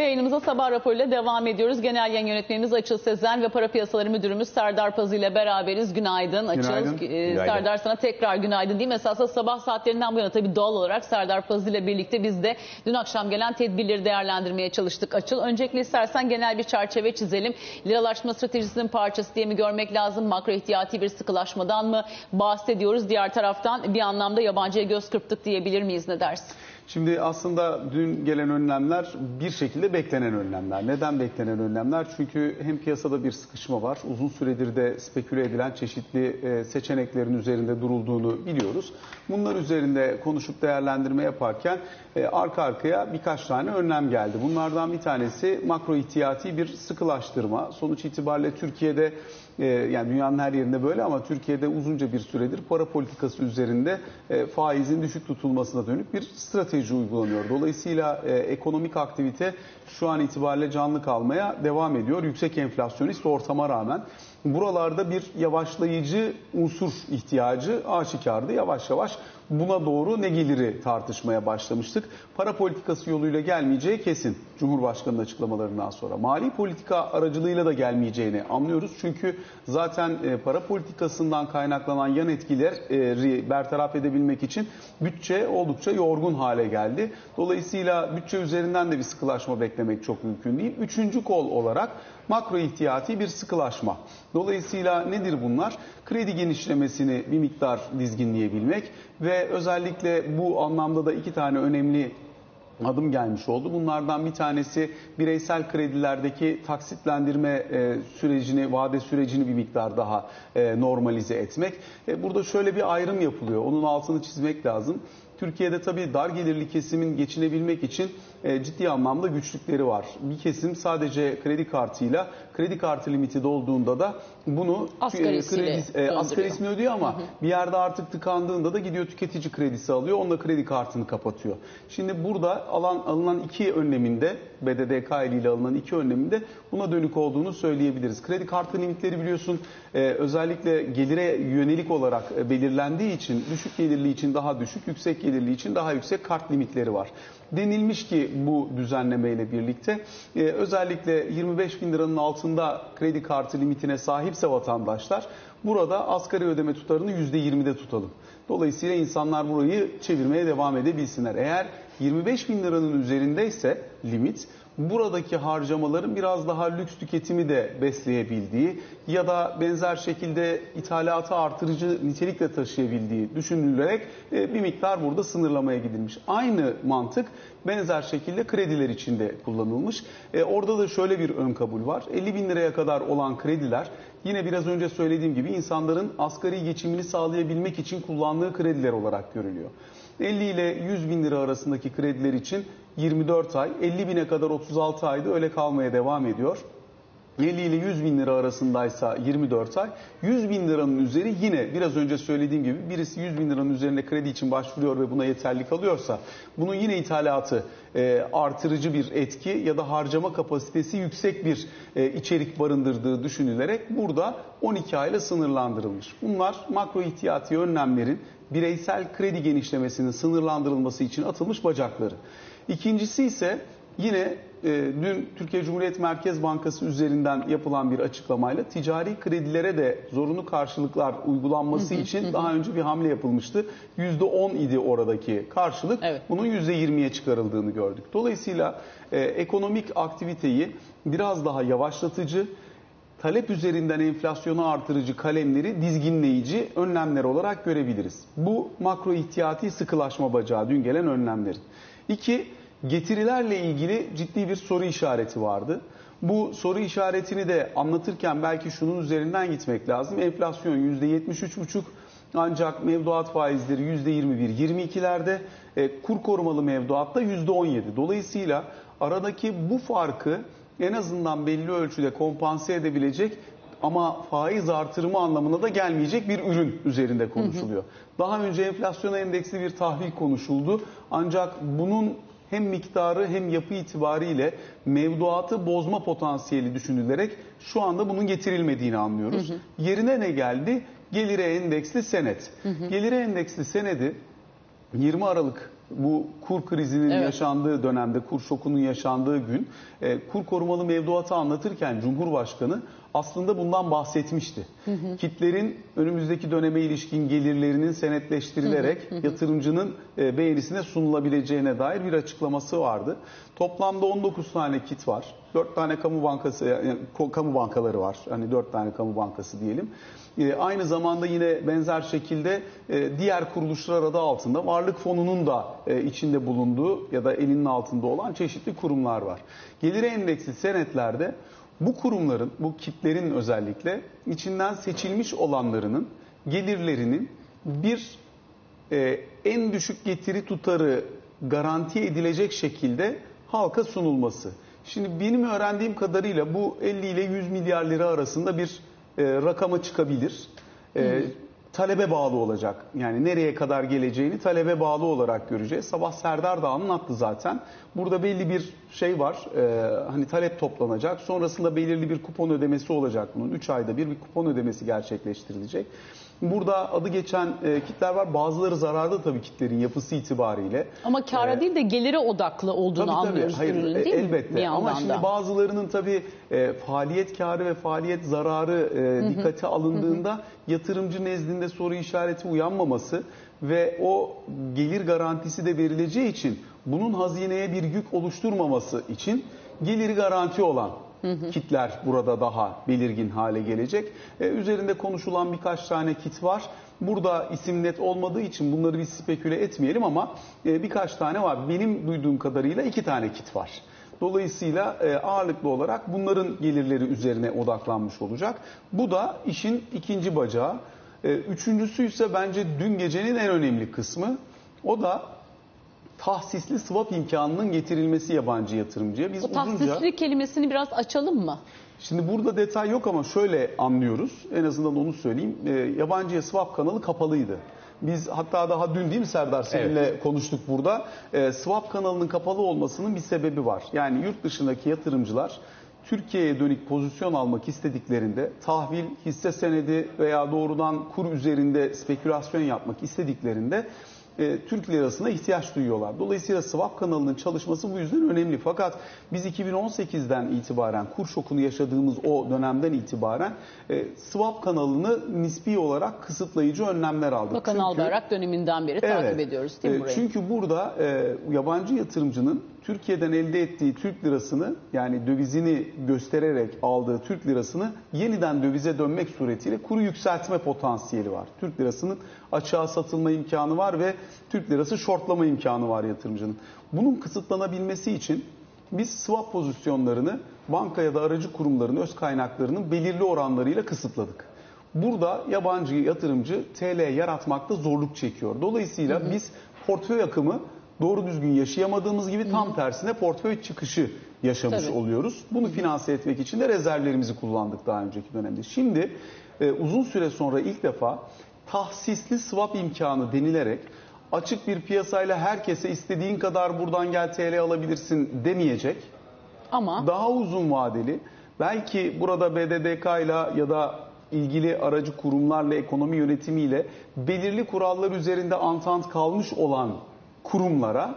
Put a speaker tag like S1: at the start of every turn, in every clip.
S1: Ve yayınımıza sabah raporuyla devam ediyoruz. Genel yayın yönetmenimiz Açıl Sezen ve Para Piyasaları Müdürümüz Serdar Pazı ile beraberiz. Günaydın Açıl.
S2: Günaydın.
S1: Ee,
S2: Günaydın.
S1: Serdar sana tekrar günaydın diyeyim. Esasında sabah saatlerinden bu yana tabii doğal olarak Serdar Pazı ile birlikte biz de dün akşam gelen tedbirleri değerlendirmeye çalıştık Açıl. Öncelikle istersen genel bir çerçeve çizelim. Liralaşma stratejisinin parçası diye mi görmek lazım? Makro ihtiyati bir sıkılaşmadan mı bahsediyoruz? Diğer taraftan bir anlamda yabancıya göz kırptık diyebilir miyiz? Ne dersin?
S2: Şimdi aslında dün gelen önlemler bir şekilde beklenen önlemler. Neden beklenen önlemler? Çünkü hem piyasada bir sıkışma var. Uzun süredir de speküle edilen çeşitli e, seçeneklerin üzerinde durulduğunu biliyoruz. Bunlar üzerinde konuşup değerlendirme yaparken e, arka arkaya birkaç tane önlem geldi. Bunlardan bir tanesi makro ihtiyati bir sıkılaştırma. Sonuç itibariyle Türkiye'de e, yani dünyanın her yerinde böyle ama Türkiye'de uzunca bir süredir para politikası üzerinde faizin düşük tutulmasına dönük bir strateji uygulanıyor. Dolayısıyla e, ekonomik aktivite şu an itibariyle canlı kalmaya devam ediyor. Yüksek enflasyonist ortama rağmen buralarda bir yavaşlayıcı unsur ihtiyacı aşikardı. Yavaş yavaş buna doğru ne geliri tartışmaya başlamıştık. Para politikası yoluyla gelmeyeceği kesin Cumhurbaşkanı'nın açıklamalarından sonra. Mali politika aracılığıyla da gelmeyeceğini anlıyoruz. Çünkü zaten e, para politikasından kaynaklanan yan etkileri bertaraf edebilmek için bütçe oldukça yorgun hale geldi. Dolayısıyla bütçe üzerinden de bir sıkılaşma beklemek çok mümkün değil. Üçüncü kol olarak makro ihtiyati bir sıkılaşma. Dolayısıyla nedir bunlar? Kredi genişlemesini bir miktar dizginleyebilmek ve özellikle bu anlamda da iki tane önemli adım gelmiş oldu. Bunlardan bir tanesi bireysel kredilerdeki taksitlendirme e, sürecini, vade sürecini bir miktar daha e, normalize etmek. E, Burada şöyle bir ayrım yapılıyor. Onun altını çizmek lazım. Türkiye'de tabii dar gelirli kesimin geçinebilmek için ciddi anlamda güçlükleri var. Bir kesim sadece kredi kartıyla kredi kartı limiti dolduğunda da bunu
S1: Asgarisiyle
S2: kredi, e, asgarisini ödüyor ama bir yerde artık tıkandığında da gidiyor tüketici kredisi alıyor. Onunla kredi kartını kapatıyor. Şimdi burada alan, alınan iki önleminde BDDK ile alınan iki önleminde buna dönük olduğunu söyleyebiliriz. Kredi kartı limitleri biliyorsun e, özellikle gelire yönelik olarak e, belirlendiği için düşük gelirli için daha düşük, yüksek gelirli için daha yüksek kart limitleri var. Denilmiş ki bu düzenlemeyle birlikte e, özellikle 25 bin liranın altında kredi kartı limitine sahipse vatandaşlar burada asgari ödeme tutarını %20'de tutalım. Dolayısıyla insanlar burayı çevirmeye devam edebilsinler. Eğer 25 bin liranın üzerindeyse limit buradaki harcamaların biraz daha lüks tüketimi de besleyebildiği ya da benzer şekilde ithalatı artırıcı nitelikle taşıyabildiği düşünülerek e, bir miktar burada sınırlamaya gidilmiş. Aynı mantık benzer şekilde krediler için de kullanılmış. E, Orada da şöyle bir ön kabul var. 50 bin liraya kadar olan krediler yine biraz önce söylediğim gibi insanların asgari geçimini sağlayabilmek için kullandığı krediler olarak görülüyor. 50 ile 100 bin lira arasındaki krediler için 24 ay, 50 bine kadar 36 ayda öyle kalmaya devam ediyor. 50 ile 100 bin lira arasındaysa 24 ay, 100 bin liranın üzeri yine biraz önce söylediğim gibi birisi 100 bin liranın üzerinde kredi için başvuruyor ve buna yeterli kalıyorsa bunun yine ithalatı e, artırıcı bir etki ya da harcama kapasitesi yüksek bir e, içerik barındırdığı düşünülerek burada 12 ayla sınırlandırılmış. Bunlar makro ihtiyati önlemlerin bireysel kredi genişlemesinin sınırlandırılması için atılmış bacakları. İkincisi ise yine e, dün Türkiye Cumhuriyet Merkez Bankası üzerinden yapılan bir açıklamayla ticari kredilere de zorunlu karşılıklar uygulanması için daha önce bir hamle yapılmıştı. %10 idi oradaki karşılık.
S1: Evet.
S2: Bunun %20'ye çıkarıldığını gördük. Dolayısıyla e, ekonomik aktiviteyi biraz daha yavaşlatıcı, talep üzerinden enflasyonu artırıcı kalemleri dizginleyici önlemler olarak görebiliriz. Bu makro ihtiyati sıkılaşma bacağı dün gelen önlemlerin. İki, getirilerle ilgili ciddi bir soru işareti vardı. Bu soru işaretini de anlatırken belki şunun üzerinden gitmek lazım. Enflasyon %73,5 ancak mevduat faizleri %21, 22'lerde, e, kur korumalı mevduatta %17. Dolayısıyla aradaki bu farkı en azından belli ölçüde kompanse edebilecek ama faiz artırımı anlamına da gelmeyecek bir ürün üzerinde konuşuluyor. Daha önce enflasyon endeksli bir tahvil konuşuldu. Ancak bunun hem miktarı hem yapı itibariyle mevduatı bozma potansiyeli düşünülerek şu anda bunun getirilmediğini anlıyoruz. Yerine ne geldi? Gelire endeksli senet. Gelire endeksli senedi 20 Aralık bu kur krizinin
S1: Evet.
S2: yaşandığı dönemde, kur şokunun yaşandığı gün e, kur korumalı mevduatı anlatırken Cumhurbaşkanı aslında bundan bahsetmişti. Kitlerin önümüzdeki döneme ilişkin gelirlerinin senetleştirilerek yatırımcının e, beğenisine sunulabileceğine dair bir açıklaması vardı. Toplamda 19 tane kit var. 4 tane kamu bankası yani ko- kamu bankaları var. Hani 4 tane kamu bankası diyelim. E, aynı zamanda yine benzer şekilde e, diğer kuruluşlar adı altında varlık fonunun da e, içinde bulunduğu ya da elinin altında olan çeşitli kurumlar var. Gelir endeksli senetlerde bu kurumların, bu kitlerin özellikle içinden seçilmiş olanlarının gelirlerinin bir e, en düşük getiri tutarı garanti edilecek şekilde halka sunulması. Şimdi benim öğrendiğim kadarıyla bu 50 ile 100 milyar lira arasında bir e, rakama çıkabilir. E, talebe bağlı olacak. Yani nereye kadar geleceğini talebe bağlı olarak göreceğiz. Sabah Serdar da anlattı zaten. Burada belli bir şey var. E, hani talep toplanacak. Sonrasında belirli bir kupon ödemesi olacak bunun. 3 ayda bir bir kupon ödemesi gerçekleştirilecek. Burada adı geçen e, kitler var. Bazıları zararda tabii kitlerin yapısı itibariyle.
S1: Ama kara değil de gelire odaklı olduğunu
S2: Tabii tabii.
S1: anlıyoruz
S2: Hayır,
S1: ürünün
S2: e,
S1: değil mi?
S2: elbette. Ama şimdi
S1: da.
S2: bazılarının tabii e, faaliyet karı ve faaliyet zararı e, dikkate alındığında yatırımcı nezdinde soru işareti uyanmaması ve o gelir garantisi de verileceği için bunun hazineye bir yük oluşturmaması için geliri garanti olan kitler burada daha belirgin hale gelecek. E, üzerinde konuşulan birkaç tane kit var. Burada isim net olmadığı için bunları bir speküle etmeyelim ama e, birkaç tane var. Benim duyduğum kadarıyla iki tane kit var. Dolayısıyla e, ağırlıklı olarak bunların gelirleri üzerine odaklanmış olacak. Bu da işin ikinci bacağı. E, üçüncüsü ise bence dün gecenin en önemli kısmı. O da tahsisli swap imkanının getirilmesi yabancı yatırımcıya. Biz
S1: O
S2: uzunca...
S1: tahsisli kelimesini biraz açalım mı?
S2: Şimdi burada detay yok ama şöyle anlıyoruz. En azından onu söyleyeyim. E, yabancıya swap kanalı kapalıydı. Biz hatta daha dün değil mi Serdar seninle konuştuk burada. E, swap kanalının kapalı olmasının bir sebebi var. Yani yurt dışındaki yatırımcılar Türkiye'ye dönük pozisyon almak istediklerinde tahvil, hisse senedi veya doğrudan kur üzerinde spekülasyon yapmak istediklerinde e, Türk lirasına ihtiyaç duyuyorlar. Dolayısıyla swap kanalının çalışması bu yüzden önemli. Fakat biz 2018'den itibaren kur şokunu yaşadığımız o dönemden itibaren e, swap kanalını nispi olarak kısıtlayıcı önlemler aldık.
S1: Bakan Albayrak döneminden beri takip ediyoruz değil mi
S2: e,
S1: burayı?
S2: Çünkü burada e, yabancı yatırımcının Türkiye'den elde ettiği Türk lirasını yani dövizini göstererek aldığı Türk lirasını yeniden dövize dönmek suretiyle kuru yükseltme potansiyeli var. Türk lirasının açığa satılma imkanı var ve Türk lirası shortlama imkanı var yatırımcının. Bunun kısıtlanabilmesi için biz swap pozisyonlarını banka ya da aracı kurumların öz kaynaklarının belirli oranlarıyla kısıtladık. Burada yabancı yatırımcı TL yaratmakta zorluk çekiyor. Dolayısıyla biz portföy akımı doğru düzgün yaşayamadığımız gibi tam tersine portföy çıkışı yaşamış
S1: Tabii.
S2: oluyoruz. Bunu finanse etmek için de rezervlerimizi kullandık daha önceki dönemde. Şimdi e, uzun süre sonra ilk defa tahsisli swap imkanı denilerek açık bir piyasayla herkese istediğin kadar buradan gel TL alabilirsin demeyecek
S1: Ama
S2: daha uzun vadeli belki burada BDDK ile ya da ilgili aracı kurumlarla ekonomi yönetimiyle belirli kurallar üzerinde antant kalmış olan kurumlara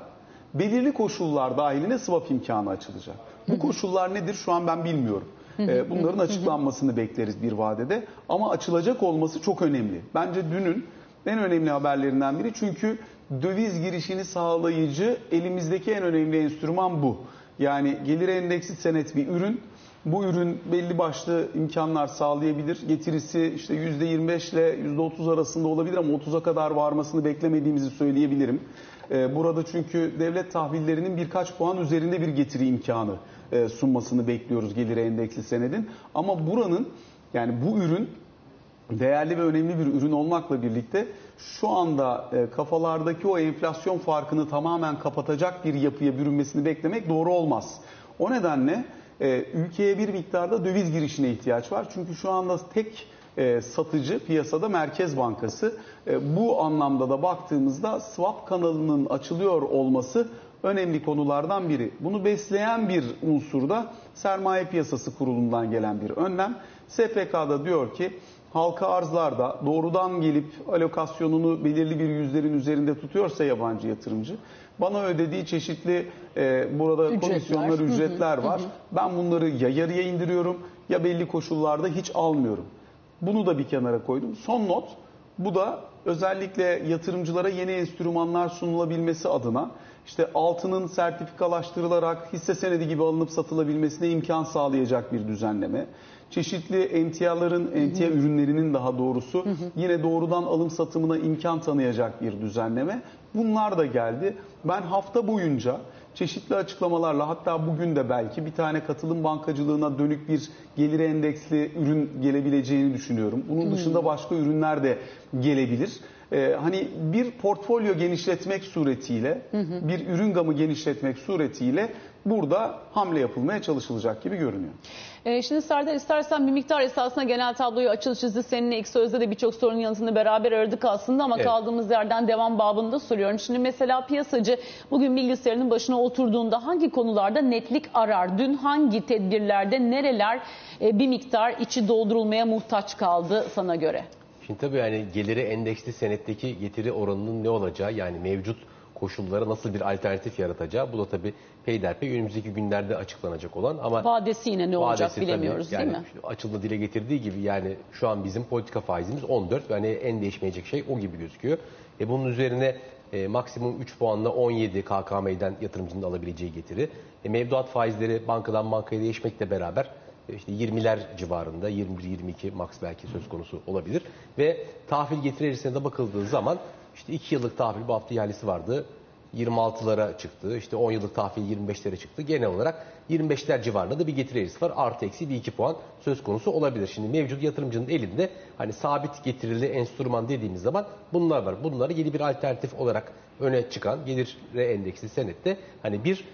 S2: belirli koşullar dahiline swap imkanı açılacak. Bu koşullar nedir şu an ben bilmiyorum. Ee, Bunların açıklanmasını bekleriz bir vadede ama açılacak olması çok önemli. Bence dünün en önemli haberlerinden biri çünkü döviz girişini sağlayıcı elimizdeki en önemli enstrüman bu. Yani gelir endeksi senet bir ürün. Bu ürün belli başlı imkanlar sağlayabilir. Getirisi işte %25 ile %30 arasında olabilir ama 30'a kadar varmasını beklemediğimizi söyleyebilirim. Ee, Burada çünkü devlet tahvillerinin birkaç puan üzerinde bir getiri imkanı e, sunmasını bekliyoruz gelir endeksli senedin. Ama buranın yani bu ürün değerli ve önemli bir ürün olmakla birlikte şu anda e, kafalardaki o enflasyon farkını tamamen kapatacak bir yapıya bürünmesini beklemek doğru olmaz. O nedenle e, ülkeye bir miktarda döviz girişine ihtiyaç var. Çünkü şu anda tek e, satıcı piyasada Merkez Bankası. E, bu anlamda da baktığımızda swap kanalının açılıyor olması önemli konulardan biri. Bunu besleyen bir unsur da sermaye piyasası kurulundan gelen bir önlem. SPK'da diyor ki halka arzlarda doğrudan gelip alokasyonunu belirli bir yüzlerin üzerinde tutuyorsa yabancı yatırımcı bana ödediği çeşitli e, burada
S1: Ücretler.
S2: komisyonlar,
S1: Hı hı,
S2: ücretler var. Ben bunları ya yarıya indiriyorum ya belli koşullarda hiç almıyorum. Bunu da bir kenara koydum. Son not bu da özellikle yatırımcılara yeni enstrümanlar sunulabilmesi adına işte altının sertifikalaştırılarak hisse senedi gibi alınıp satılabilmesine imkan sağlayacak bir düzenleme. Çeşitli emtiaların, emtia ürünlerinin daha doğrusu yine doğrudan alım satımına imkan tanıyacak bir düzenleme. Bunlar da geldi. Ben hafta boyunca çeşitli açıklamalarla hatta bugün de belki bir tane katılım bankacılığına dönük bir gelir endeksli ürün gelebileceğini düşünüyorum. Bunun dışında başka ürünler de gelebilir. Ee, hani bir portfolyo genişletmek suretiyle, bir ürün gamı genişletmek suretiyle burada hamle yapılmaya çalışılacak gibi görünüyor.
S1: Ee, şimdi Serdar istersen bir miktar esasında genel tabloyu açılış çizdi. Seninle ilk sözde de birçok sorunun yanıtını beraber aradık aslında ama
S3: Evet.
S1: kaldığımız yerden devam babında soruyorum. Şimdi mesela piyasacı bugün bilgisayarının başına oturduğunda hangi konularda netlik arar? Dün hangi tedbirlerde nereler e, bir miktar içi doldurulmaya muhtaç kaldı sana göre?
S3: Şimdi tabii yani geliri endeksli senetteki getiri oranının ne olacağı yani mevcut koşullara nasıl bir alternatif yaratacağı bu da tabii peyderpey önümüzdeki günlerde açıklanacak olan ama
S1: Vadesi yine ne olacak bilemiyoruz
S3: tabii, yani
S1: değil mi?
S3: şu Açıldı dile getirdiği gibi yani şu an bizim politika faizimiz 14 yani en değişmeyecek şey o gibi gözüküyor. E bunun üzerine e, maksimum 3 puanla 17 KKM'den yatırımcının alabileceği getiri. E, mevduat faizleri bankadan bankaya değişmekle beraber işte 20'ler civarında 21-22 max belki söz konusu olabilir. Ve tahvil getiri eğrisine de bakıldığı zaman işte 2 yıllık tahvil bu hafta ihalesi vardı. 26'lara çıktı. İşte 10 yıllık tahvil 25'lere çıktı. Genel olarak 25'ler civarında da bir getiri eğrisi var. Artı eksi bir iki puan söz konusu olabilir. Şimdi mevcut yatırımcının elinde hani sabit getirili enstrüman dediğimiz zaman bunlar var. Bunları yeni bir alternatif olarak öne çıkan gelire endeksli senette hani bir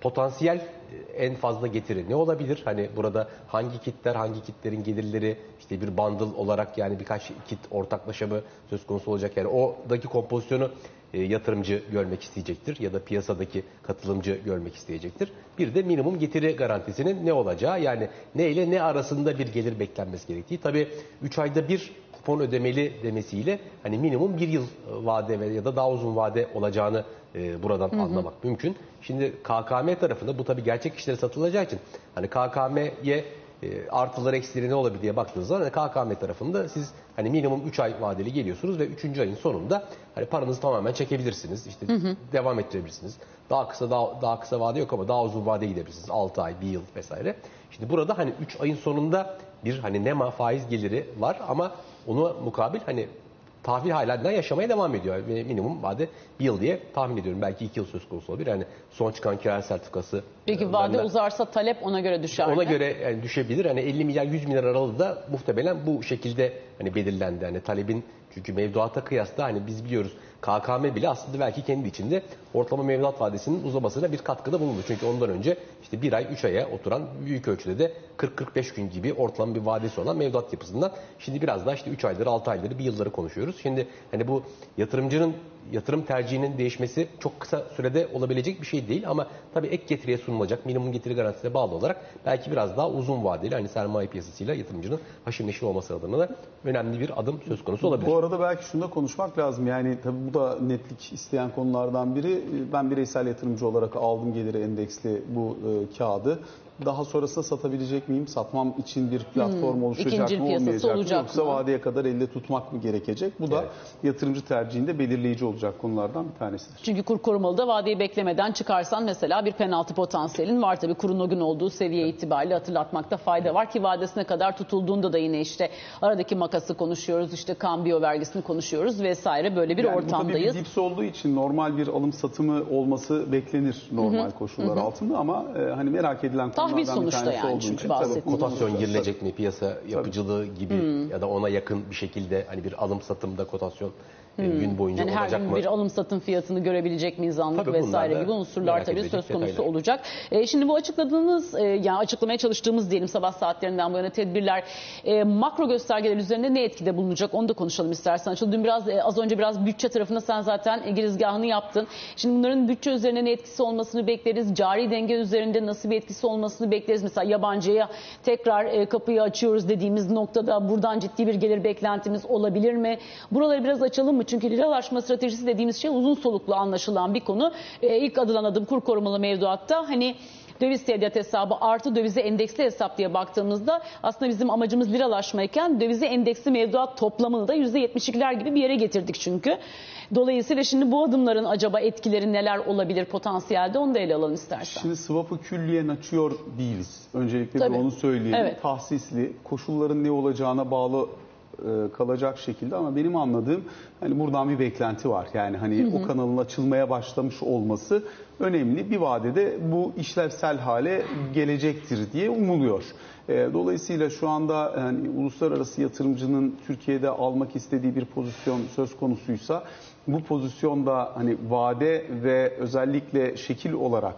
S3: potansiyel e, en fazla getiri ne olabilir? Hani burada hangi kitler, hangi kitlerin gelirleri işte bir bundle olarak yani birkaç kit ortaklaşa mı söz konusu olacak? Yani oradaki kompozisyonu e, yatırımcı görmek isteyecektir ya da piyasadaki katılımcı görmek isteyecektir. Bir de minimum getiri garantisinin ne olacağı yani ne ile ne arasında bir gelir beklenmesi gerektiği. Tabii 3 ayda bir kupon ödemeli demesiyle hani minimum bir yıl vade ya da daha uzun vade olacağını e, buradan anlamak mümkün. Şimdi KKM tarafında bu tabii gerçek işlere satılacağı için hani KKM'ye e, artıları eksileri ne olabilir diye baktığınız zaman hani KKM tarafında siz hani minimum 3 ay vadeli geliyorsunuz ve 3. ayın sonunda hani paranızı tamamen çekebilirsiniz. İşte devam ettirebilirsiniz. Daha kısa daha, daha kısa vade yok ama daha uzun vade gidebilirsiniz. 6 ay, 1 yıl vesaire. Şimdi burada hani 3 ayın sonunda bir hani nema faiz geliri var ama onu mukabil hani tahvil halinden yaşamaya devam ediyor. Minimum vade bir yıl diye tahmin ediyorum. Belki iki yıl söz konusu olabilir. Yani son çıkan kira sertifikası.
S1: Peki
S3: e,
S1: vade
S3: verilen-
S1: uzarsa talep ona göre düşer mi?
S3: ona göre yani düşebilir. Hani 50 milyar 100 milyar aralığı da muhtemelen bu şekilde hani belirlendi. Hani talebin çünkü mevduata kıyasla hani biz biliyoruz KKM bile aslında belki kendi içinde ortalama mevduat vadesinin uzamasına bir katkıda bulundu. Çünkü ondan önce işte bir ay 3 aya oturan büyük ölçüde de 40-45 gün gibi ortalama bir vadesi olan mevduat yapısından şimdi biraz daha işte 3 ayları 6 ayları bir yılları konuşuyoruz. Şimdi hani bu yatırımcının yatırım tercihinin değişmesi çok kısa sürede olabilecek bir şey değil ama tabii ek getiriye sunulacak minimum getiri garantisine bağlı olarak belki biraz daha uzun vadeli hani sermaye piyasasıyla yatırımcının haşır neşir olması adına da önemli bir adım söz konusu olabilir.
S2: Bu arada belki şunu da konuşmak lazım. Yani tabii bu da netlik isteyen konulardan biri. Ben bireysel yatırımcı olarak aldım geliri endeksli bu e, kağıdı. Daha sonrasında satabilecek miyim? Satmam için bir platform oluşacak
S1: İkinci
S2: mı olmayacak mı?
S1: olacak
S2: Yoksa
S1: mı?
S2: vadeye kadar elde tutmak mı gerekecek? Bu da
S3: Evet.
S2: yatırımcı tercihinde belirleyici olacak konulardan bir tanesidir.
S1: Çünkü kur korumalıda vadeyi beklemeden çıkarsan mesela bir penaltı potansiyelin var. Tabii kurun o gün olduğu seviye itibariyle hatırlatmakta fayda var ki vadesine kadar tutulduğunda da yine işte aradaki makası konuşuyoruz, işte kambiyo vergisini konuşuyoruz vesaire böyle bir
S2: Yani Bu tabii
S1: ortamdayız.
S2: bir dips olduğu için normal bir alım satımı olması beklenir normal koşullar altında ama e, hani merak edilen
S1: Tahvil
S2: bir
S1: sonuçta yani çünkü bahsettiğimiz.
S2: tabii
S3: kotasyon girilecek mi piyasa yapıcılığı gibi ya da ona yakın bir şekilde hani bir alım satımda kotasyon e, gün boyunca
S1: Hmm. Yani her
S3: olacak
S1: gün
S3: mı?
S1: bir alım satım fiyatını görebilecek miyiz anlık
S3: Tabii
S1: vesaire gibi unsurlar tabii söz konusu
S3: detaylar.
S1: olacak. E, şimdi bu açıkladığınız e, yani açıklamaya çalıştığımız diyelim sabah saatlerinden bu yana tedbirler e, makro göstergeler üzerinde ne etkide bulunacak onu da konuşalım istersen. Açıl dün biraz e, az önce biraz bütçe tarafında sen zaten e, girizgahını yaptın. Şimdi bunların bütçe üzerine ne etkisi olmasını bekleriz. Cari denge üzerinde nasıl bir etkisi olmasını bekleriz. Mesela yabancıya tekrar e, kapıyı açıyoruz dediğimiz noktada buradan ciddi bir gelir beklentimiz olabilir mi? Buraları biraz açalım mı? Çünkü liralaşma stratejisi dediğimiz şey uzun soluklu anlaşılan bir konu. E, ilk adılan adım kur korumalı mevduatta hani döviz tevdiat hesabı artı dövize endeksli hesap diye baktığımızda aslında bizim amacımız liralaşmayken dövize endeksli mevduat toplamını da %72'ler gibi bir yere getirdik çünkü. Dolayısıyla şimdi bu adımların acaba etkileri neler olabilir potansiyelde onu da ele alalım istersen.
S2: Şimdi swap'ı külliyen açıyor değiliz. Öncelikle bir
S1: Tabii.
S2: onu söyleyelim.
S1: Evet.
S2: Tahsisli, koşulların ne olacağına bağlı e, kalacak şekilde ama benim anladığım hani buradan bir beklenti var. Yani hani o kanalın açılmaya başlamış olması önemli. Bir vadede bu işlevsel hale gelecektir diye umuluyor. E, Dolayısıyla şu anda yani uluslararası yatırımcının Türkiye'de almak istediği bir pozisyon söz konusuysa bu pozisyonda hani vade ve özellikle şekil olarak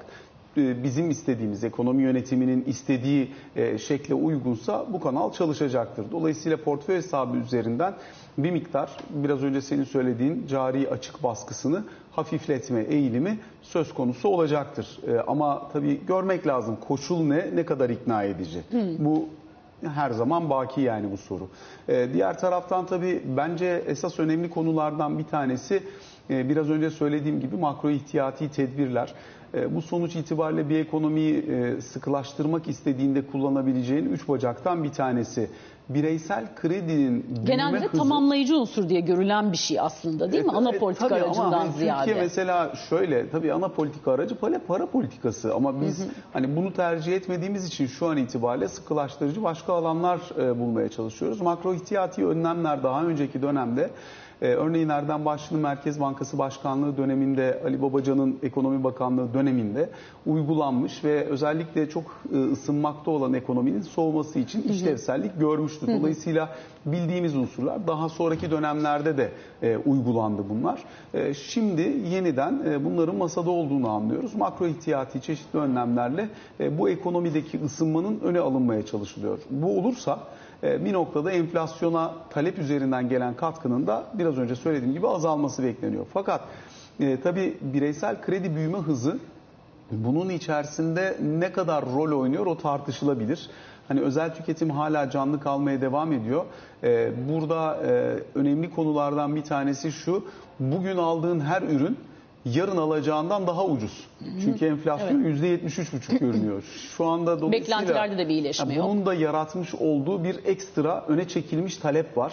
S2: e, bizim istediğimiz ekonomi yönetiminin istediği e, şekle uygunsa bu kanal çalışacaktır. Dolayısıyla portföy hesabı üzerinden bir miktar biraz önce senin söylediğin cari açık baskısını hafifletme eğilimi söz konusu olacaktır. E, Ama tabii görmek lazım koşul ne, ne kadar ikna edici. Bu her zaman baki yani bu soru. Ee, diğer taraftan tabii bence esas önemli konulardan bir tanesi e, biraz önce söylediğim gibi makro ihtiyati tedbirler. E, bu sonuç itibariyle bir ekonomiyi e, sıkılaştırmak istediğinde kullanabileceğin üç bacaktan bir tanesi. Bireysel kredinin
S1: Genelde
S2: hızı-
S1: tamamlayıcı unsur diye görülen bir şey aslında değil mi?
S2: e,
S1: Ana politika
S2: tabii ama
S1: aracından
S2: hani
S1: ziyade.
S2: Türkiye mesela şöyle tabii ana politika aracı para, para politikası ama biz hani bunu tercih etmediğimiz için şu an itibariyle sıkılaştırıcı başka alanlar e, bulmaya çalışıyoruz. Makro ihtiyati önlemler daha önceki dönemde e, örneğin Erdem Başlı'nın Merkez Bankası Başkanlığı döneminde Ali Babacan'ın Ekonomi Bakanlığı döneminde uygulanmış ve özellikle çok e, ısınmakta olan ekonominin soğuması için işlevsellik görmüştü. Dolayısıyla bildiğimiz unsurlar daha sonraki dönemlerde de e, uygulandı bunlar. E, şimdi yeniden e, bunların masada olduğunu anlıyoruz. Makro ihtiyati çeşitli önlemlerle e, bu ekonomideki ısınmanın öne alınmaya çalışılıyor. Bu olursa bir noktada enflasyona talep üzerinden gelen katkının da biraz önce söylediğim gibi azalması bekleniyor. Fakat e, tabii bireysel kredi büyüme hızı bunun içerisinde ne kadar rol oynuyor o tartışılabilir. Hani özel tüketim hala canlı kalmaya devam ediyor. Ee, burada e, önemli konulardan bir tanesi şu. Bugün aldığın her ürün yarın alacağından daha ucuz. Çünkü enflasyon %73,5 görünüyor. Şu anda dolayısıyla
S1: Beklentilerde de bir iyileşme yok.
S2: bunun da yaratmış olduğu bir ekstra öne çekilmiş talep var.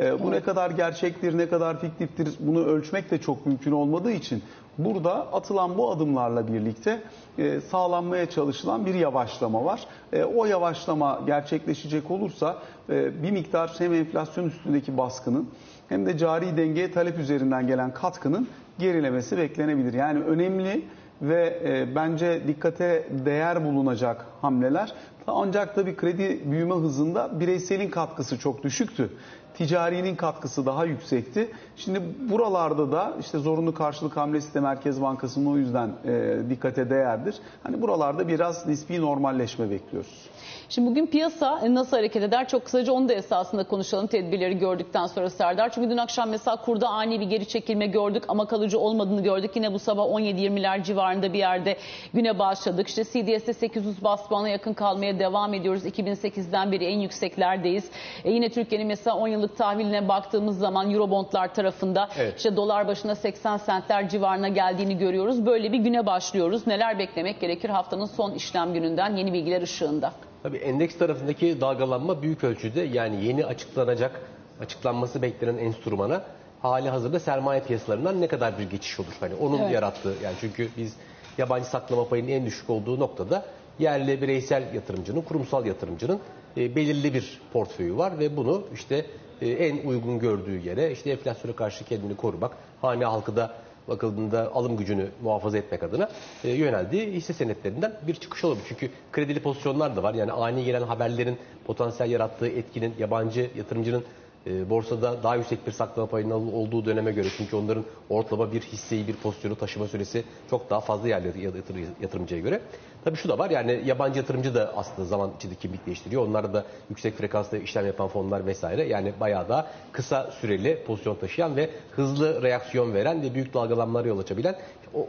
S2: Ee, bu ne kadar gerçektir, ne kadar fiktiftir bunu ölçmek de çok mümkün olmadığı için burada atılan bu adımlarla birlikte e, sağlanmaya çalışılan bir yavaşlama var. E, o yavaşlama gerçekleşecek olursa e, bir miktar hem enflasyon üstündeki baskının hem de cari dengeye talep üzerinden gelen katkının gerilemesi beklenebilir. Yani önemli ve e, bence dikkate değer bulunacak hamleler. Ancak tabii kredi büyüme hızında bireyselin katkısı çok düşüktü. Ticarinin katkısı daha yüksekti. Şimdi buralarda da işte zorunlu karşılık hamlesi de Merkez Bankası'nın o yüzden e, dikkate değerdir. Hani buralarda biraz nispi normalleşme bekliyoruz.
S1: Şimdi bugün piyasa nasıl hareket eder? Çok kısaca onu da esasında konuşalım tedbirleri gördükten sonra Serdar. Çünkü dün akşam mesela kurda ani bir geri çekilme gördük ama kalıcı olmadığını gördük. Yine bu sabah 17-20'ler civarında bir yerde güne başladık. İşte CDS'de 800 bas puana yakın kalmaya devam ediyoruz. 2008'den beri en yükseklerdeyiz. E yine Türkiye'nin mesela 10 yıllık tahviline baktığımız zaman Eurobondlar tarafında
S3: Evet.
S1: işte dolar başına 80 sentler civarına geldiğini görüyoruz. Böyle bir güne başlıyoruz. Neler beklemek gerekir haftanın son işlem gününden yeni bilgiler ışığında?
S3: Tabii endeks tarafındaki dalgalanma büyük ölçüde yani yeni açıklanacak, açıklanması beklenen enstrümana hali hazırda sermaye piyasalarından ne kadar bir geçiş olur? Hani onun
S1: Evet.
S3: yarattığı yani çünkü biz yabancı saklama payının en düşük olduğu noktada yerli bireysel yatırımcının, kurumsal yatırımcının e, belirli bir portföyü var ve bunu işte e, en uygun gördüğü yere işte enflasyona karşı kendini korumak, hane halkı da bakıldığında alım gücünü muhafaza etmek adına e, yöneldiği hisse senetlerinden bir çıkış olabilir. Çünkü kredili pozisyonlar da var. Yani ani gelen haberlerin potansiyel yarattığı etkinin yabancı yatırımcının e, borsada daha yüksek bir saklama payının olduğu döneme göre çünkü onların ortalama bir hisseyi bir pozisyonu taşıma süresi çok daha fazla yerli yatır- yatırımcıya göre. Tabii şu da var yani yabancı yatırımcı da aslında zaman içinde kimlik değiştiriyor. Onlar da yüksek frekanslı işlem yapan fonlar vesaire yani bayağı da kısa süreli pozisyon taşıyan ve hızlı reaksiyon veren ve büyük dalgalanmalara yol açabilen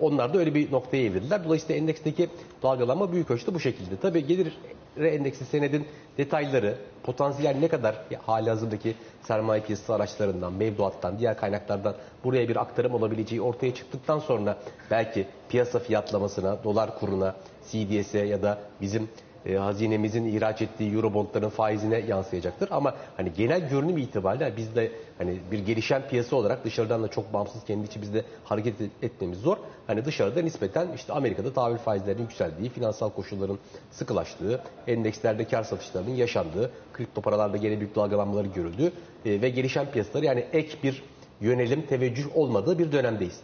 S3: onlar da öyle bir noktaya evrildiler. Dolayısıyla endeksteki dalgalanma büyük ölçüde bu şekilde. Tabii gelir endeksi senedin detayları, potansiyel ne kadar hali hazırdaki sermaye piyasası araçlarından, mevduattan, diğer kaynaklardan buraya bir aktarım olabileceği ortaya çıktıktan sonra belki piyasa fiyatlamasına, dolar kuruna, CDS'e ya da bizim e, hazinemizin ihraç ettiği eurobondların faizine yansıyacaktır. Ama hani genel görünüm itibariyle biz de hani bir gelişen piyasa olarak dışarıdan da çok bağımsız kendi içimizde hareket et- etmemiz zor. Hani dışarıda nispeten işte Amerika'da tahvil faizlerinin yükseldiği, finansal koşulların sıkılaştığı, endekslerde kar satışlarının yaşandığı, kripto paralarda gene büyük dalgalanmaları görüldüğü e, ve gelişen piyasaları yani ek bir yönelim, teveccüh olmadığı bir dönemdeyiz.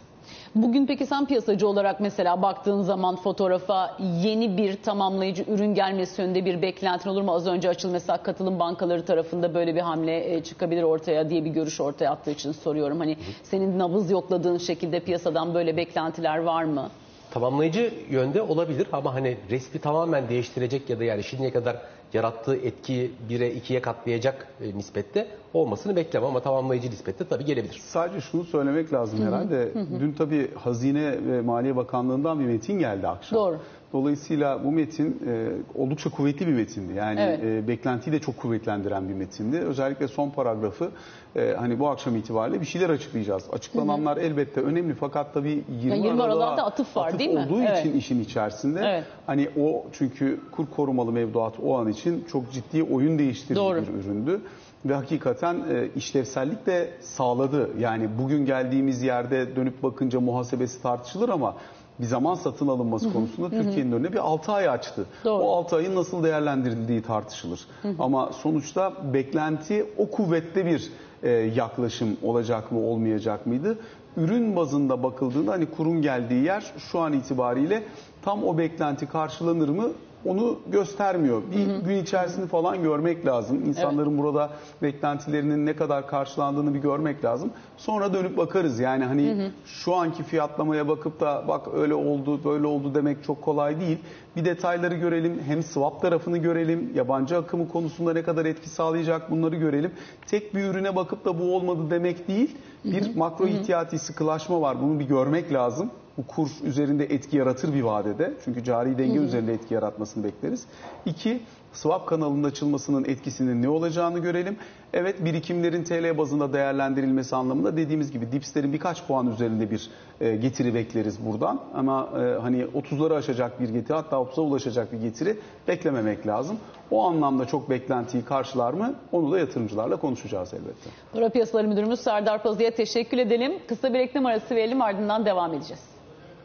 S1: Bugün peki sen piyasacı olarak mesela baktığın zaman fotoğrafa yeni bir tamamlayıcı ürün gelmesi yönünde bir beklentin olur mu? Az önce açıl mesela katılım bankaları tarafında böyle bir hamle e, çıkabilir ortaya diye bir görüş ortaya attığı için soruyorum. Hani senin nabız yokladığın şekilde piyasadan böyle beklentiler var mı?
S3: Tamamlayıcı yönde olabilir ama hani resmi tamamen değiştirecek ya da yani şimdiye kadar yarattığı etkiyi 1'e 2'ye katlayacak e, nispette olmasını beklemem ama tamamlayıcı nispette tabii gelebilir.
S2: Sadece şunu söylemek lazım herhalde. Dün tabii Hazine ve Maliye Bakanlığı'ndan bir metin geldi akşam.
S1: Doğru.
S2: Dolayısıyla bu metin e, oldukça kuvvetli bir metindi. Yani
S1: Evet.
S2: e, beklentiyi de çok kuvvetlendiren bir metindi. Özellikle son paragrafı e, hani bu akşam itibariyle bir şeyler açıklayacağız. Açıklananlar elbette önemli fakat tabii 20,
S1: Yani 20
S2: Aralık'a
S1: Aralık'ta atıf var, değil mi?
S2: olduğu
S1: Evet.
S2: için işin içerisinde
S1: Evet.
S2: hani o çünkü kur korumalı mevduat o an için çok ciddi oyun değiştirici
S1: Doğru.
S2: bir üründü. Ve hakikaten e, işlevsellik de sağladı. Yani bugün geldiğimiz yerde dönüp bakınca muhasebesi tartışılır ama bir zaman satın alınması konusunda Türkiye'nin önüne bir 6 ay açtı.
S1: Doğru.
S2: O 6 ayın nasıl değerlendirildiği tartışılır. Ama sonuçta beklenti o kuvvetli bir e, yaklaşım olacak mı olmayacak mıydı? Ürün bazında bakıldığında hani kurun geldiği yer şu an itibariyle tam o beklenti karşılanır mı onu göstermiyor. Bir gün içerisinde falan görmek lazım. İnsanların burada beklentilerinin ne kadar karşılandığını bir görmek lazım. Sonra dönüp bakarız. Yani hani şu anki fiyatlamaya bakıp da bak öyle oldu, böyle oldu demek çok kolay değil. Bir detayları görelim. Hem swap tarafını görelim. Yabancı akımı konusunda ne kadar etki sağlayacak bunları görelim. Tek bir ürüne bakıp da bu olmadı demek değil. Bir makro ihtiyati sıkılaşma var. Bunu bir görmek lazım bu kur üzerinde etki yaratır bir vadede. Çünkü cari denge üzerinde etki yaratmasını bekleriz. İki, swap kanalının açılmasının etkisinin ne olacağını görelim. Evet birikimlerin TL bazında değerlendirilmesi anlamında dediğimiz gibi dipslerin birkaç puan üzerinde bir e, getiri bekleriz buradan. Ama e, hani 30'ları aşacak bir getiri hatta 30'a ulaşacak bir getiri beklememek lazım. O anlamda çok beklentiyi karşılar mı? Onu da yatırımcılarla konuşacağız elbette.
S1: Para Piyasaları Müdürümüz Serdar Pazı'ya teşekkür edelim. Kısa bir reklam arası verelim ardından devam edeceğiz.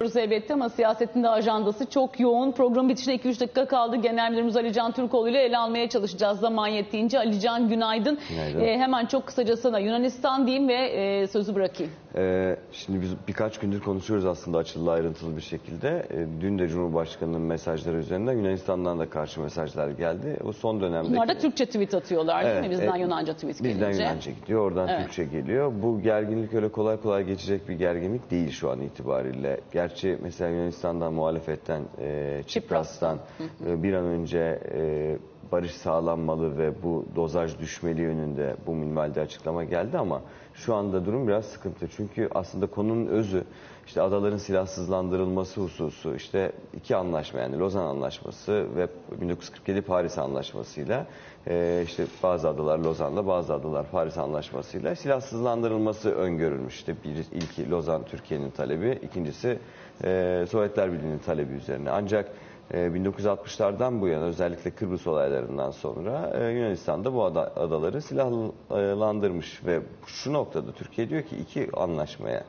S1: Elbette ama siyasetin de ajandası çok yoğun. Program bitişine 2-3 dakika kaldı. Genel Müdürümüz Ali Can Türkoğlu ile ele almaya çalışacağız zaman yettiğince. Ali Can günaydın.
S4: Günaydın.
S1: Ee, hemen çok kısaca sana Yunanistan diyeyim ve e, sözü bırakayım.
S4: Ee, şimdi biz birkaç gündür konuşuyoruz aslında açılı ayrıntılı bir şekilde. Ee, dün de Cumhurbaşkanı'nın mesajları üzerinden Yunanistan'dan da karşı mesajlar geldi. Bu son dönemde
S1: Bunlar da Türkçe tweet atıyorlar değil mi? Bizden Yunanca tweet
S4: Bizden
S1: gelince.
S4: Yunanca gidiyor, oradan
S1: Evet.
S4: Türkçe geliyor. Bu gerginlik öyle kolay kolay geçecek bir gerginlik değil şu an itibariyle. Gerçi mesela Yunanistan'dan, muhalefetten, e, Çipras'tan e, bir an önce e, barış sağlanmalı ve bu dozaj düşmeli yönünde bu minvalde açıklama geldi ama şu anda durum biraz sıkıntı. Çünkü aslında konunun özü işte adaların silahsızlandırılması hususu, işte iki anlaşma yani Lozan Anlaşması ve 1947 Paris Anlaşması'yla e, işte bazı adalar Lozan'da bazı adalar Paris Anlaşması'yla silahsızlandırılması öngörülmüş. İşte bir ilki Lozan Türkiye'nin talebi, ikincisi e, Sovyetler Birliği'nin talebi üzerine. Ancak 1960'lardan bu yana özellikle Kıbrıs olaylarından sonra e, Yunanistan'da bu ada- adaları silahlandırmış ve şu noktada Türkiye diyor ki iki anlaşmaya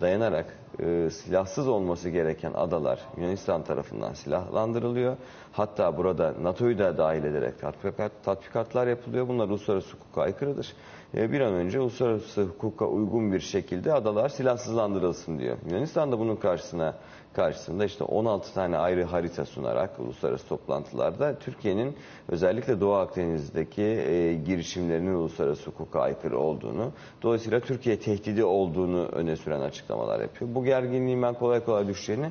S4: dayanarak e, silahsız olması gereken adalar Yunanistan tarafından silahlandırılıyor. Hatta burada NATO'yu da dahil ederek tatbikat, tatbikatlar yapılıyor. Bunlar uluslararası hukuka aykırıdır. E, bir an önce uluslararası hukuka uygun bir şekilde adalar silahsızlandırılsın diyor. Yunanistan da bunun karşısına karşısında işte 16 tane ayrı harita sunarak uluslararası toplantılarda Türkiye'nin özellikle Doğu Akdeniz'deki e, girişimlerinin uluslararası hukuka aykırı olduğunu, dolayısıyla Türkiye tehdidi olduğunu öne süren açıklamalar yapıyor. Bu gerginliğin ben kolay kolay düşeceğini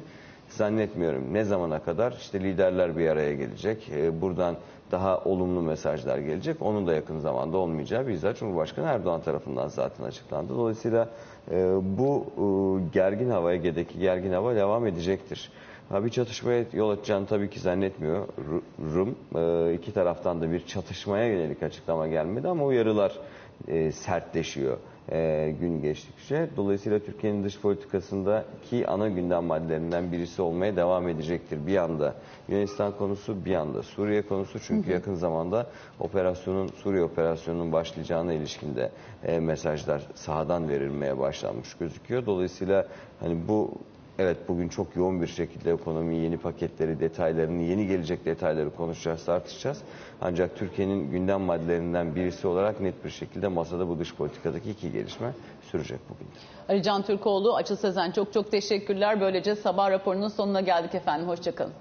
S4: zannetmiyorum. Ne zamana kadar? İşte liderler bir araya gelecek. E, buradan daha olumlu mesajlar gelecek. Onun da yakın zamanda olmayacağı bizzat Cumhurbaşkanı Erdoğan tarafından zaten açıklandı. Dolayısıyla e, bu e, gergin hava, Ege'deki gergin hava devam edecektir. Ha, bir çatışmaya yol açacağını tabii ki zannetmiyorum. E, iki taraftan da bir çatışmaya yönelik açıklama gelmedi ama uyarılar e, sertleşiyor e, gün geçtikçe. Dolayısıyla Türkiye'nin dış politikasındaki ana gündem maddelerinden birisi olmaya devam edecektir. Bir yanda Yunanistan konusu, bir yanda Suriye konusu. Çünkü yakın zamanda operasyonun Suriye operasyonunun başlayacağına ilişkinde e, mesajlar sahadan verilmeye başlanmış gözüküyor. Dolayısıyla hani bu Evet bugün çok yoğun bir şekilde ekonomi yeni paketleri, detaylarını, yeni gelecek detayları konuşacağız, tartışacağız. Ancak Türkiye'nin gündem maddelerinden birisi olarak net bir şekilde masada bu dış politikadaki iki gelişme sürecek bugün.
S1: Ali Can Türkoğlu, Açıl Sezen çok çok teşekkürler. Böylece sabah raporunun sonuna geldik efendim. Hoşçakalın.